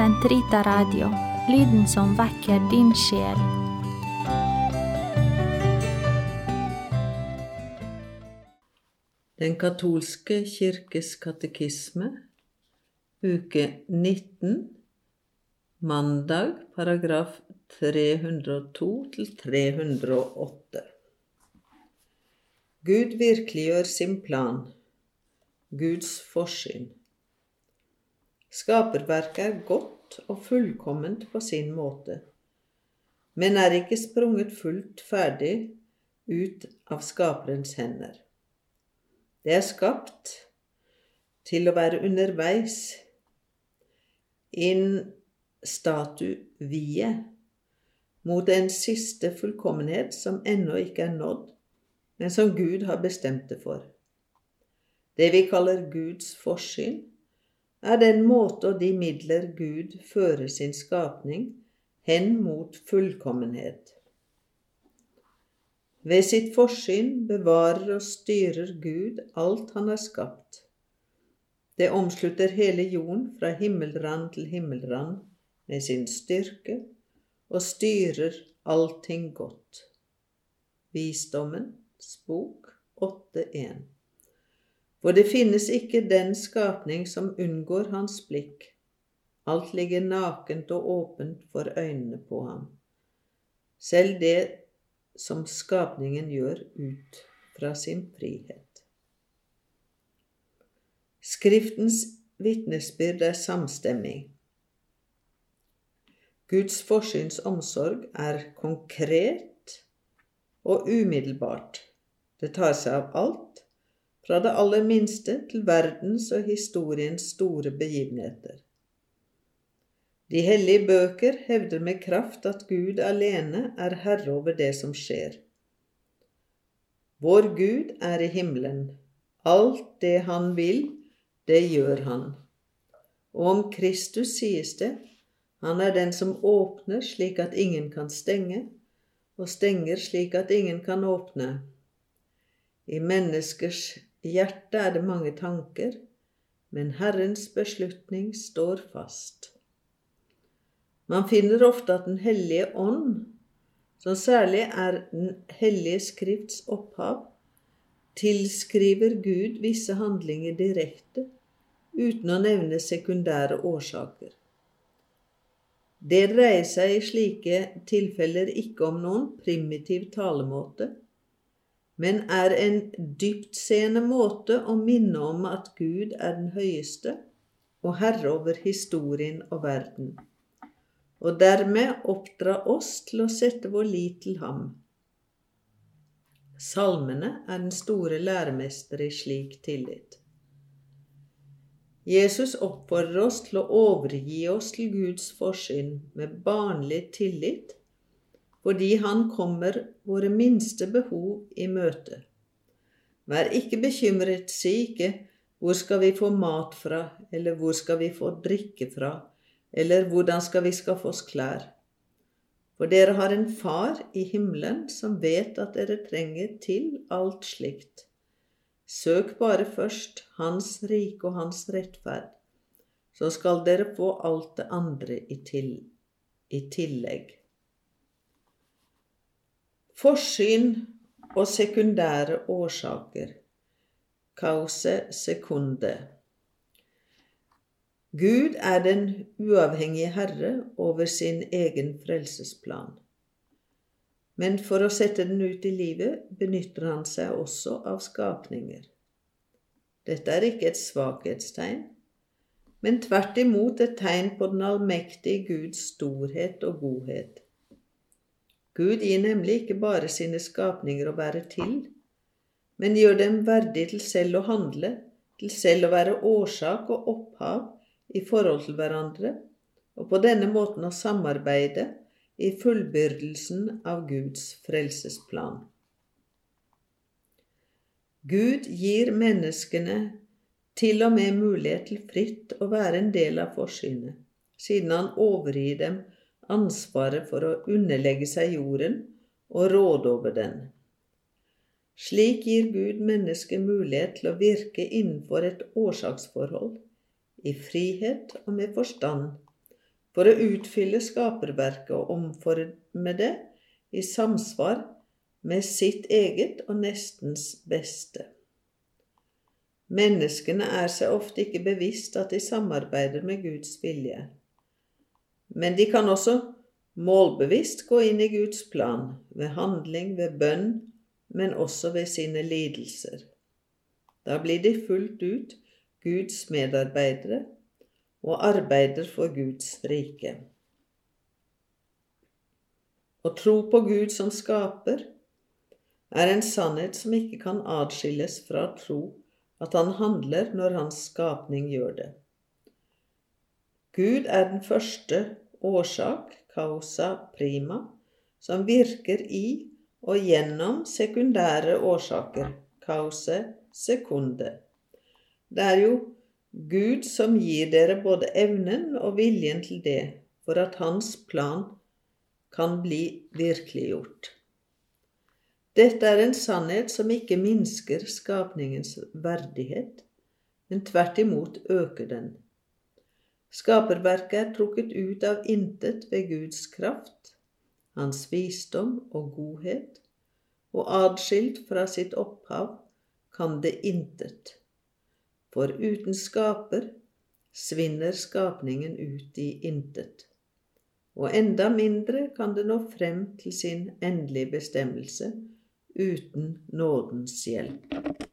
Sentrita Radio, lyden som vekker din sjel. Den katolske kirkes katekisme, uke 19, mandag, paragraf 302 til 308. Gud virkeliggjør sin plan, Guds forsyn. Skaperverket er godt og fullkomment på sin måte, men er ikke sprunget fullt ferdig ut av Skaperens hender. Det er skapt til å være underveis in statu vie mot en siste fullkommenhet som ennå ikke er nådd, men som Gud har bestemt det for. Det vi kaller Guds forsyn, er den måte og de midler Gud fører sin skapning hen mot fullkommenhet. Ved sitt forsyn bevarer og styrer Gud alt han har skapt. Det omslutter hele jorden fra himmelrand til himmelrand med sin styrke og styrer allting godt. Visdommen bok 8.1. For det finnes ikke den skapning som unngår hans blikk. Alt ligger nakent og åpent for øynene på ham. Selv det som skapningen gjør ut fra sin frihet. Skriftens vitnesbyrd er samstemmig. Guds forsynsomsorg er konkret og umiddelbart. Det tar seg av alt, fra det aller minste til verdens og historiens store begivenheter. De hellige bøker hevder med kraft at Gud alene er herre over det som skjer. Vår Gud er i himmelen. Alt det han vil, det gjør han. Og om Kristus sies det, han er den som åpner slik at ingen kan stenge, og stenger slik at ingen kan åpne. I menneskers hjerte er det mange tanker, men Herrens beslutning står fast. Man finner ofte at Den hellige ånd, som særlig er Den hellige skrifts opphav, tilskriver Gud visse handlinger direkte, uten å nevne sekundære årsaker. Det dreier seg i slike tilfeller ikke om noen primitiv talemåte, men er en dyptseende måte å minne om at Gud er den høyeste og herre over historien og verden, og dermed oppdra oss til å sette vår lit til ham. Salmene er den store læremester i slik tillit. Jesus oppfordrer oss til å overgi oss til Guds forsyn med barnlig tillit fordi han kommer våre minste behov i møte. Vær ikke bekymret, si ikke hvor skal vi få mat fra, eller hvor skal vi få drikke fra, eller hvordan skal vi skaffe oss klær? For dere har en far i himmelen som vet at dere trenger til alt slikt. Søk bare først Hans rike og Hans rettferd, så skal dere få alt det andre i, til, i tillegg. Forsyn og sekundære årsaker. Cause secunde. Gud er den uavhengige herre over sin egen frelsesplan. Men for å sette den ut i livet benytter han seg også av skapninger. Dette er ikke et svakhetstegn, men tvert imot et tegn på den allmektige Guds storhet og godhet. Gud gir nemlig ikke bare sine skapninger å være til, men gjør dem verdig til selv å handle, til selv å være årsak og opphav i forhold til hverandre, og på denne måten å samarbeide i fullbyrdelsen av Guds frelsesplan. Gud gir menneskene til og med mulighet til fritt å være en del av forsynet, siden han overgir dem ansvaret for å underlegge seg jorden og råde over den. Slik gir Gud mennesket mulighet til å virke innenfor et årsaksforhold, i frihet og med forstand, for å utfylle skaperverket og omforme det i samsvar med sitt eget og nestens beste. Menneskene er seg ofte ikke bevisst at de samarbeider med Guds vilje. Men de kan også målbevisst gå inn i Guds plan, ved handling, ved bønn, men også ved sine lidelser. Da blir de fullt ut Guds medarbeidere og arbeider for Guds rike. Å tro på Gud som skaper er en sannhet som ikke kan adskilles fra tro at han handler når hans skapning gjør det. Gud er den første årsak, causa prima, som virker i og gjennom sekundære årsaker, cause secunde. Det er jo Gud som gir dere både evnen og viljen til det, for at hans plan kan bli virkeliggjort. Dette er en sannhet som ikke minsker skapningens verdighet, men tvert imot øker den. Skaperverket er trukket ut av intet ved Guds kraft, hans visdom og godhet, og adskilt fra sitt opphav kan det intet. For uten skaper svinner skapningen ut i intet. Og enda mindre kan det nå frem til sin endelige bestemmelse uten nådens hjelp.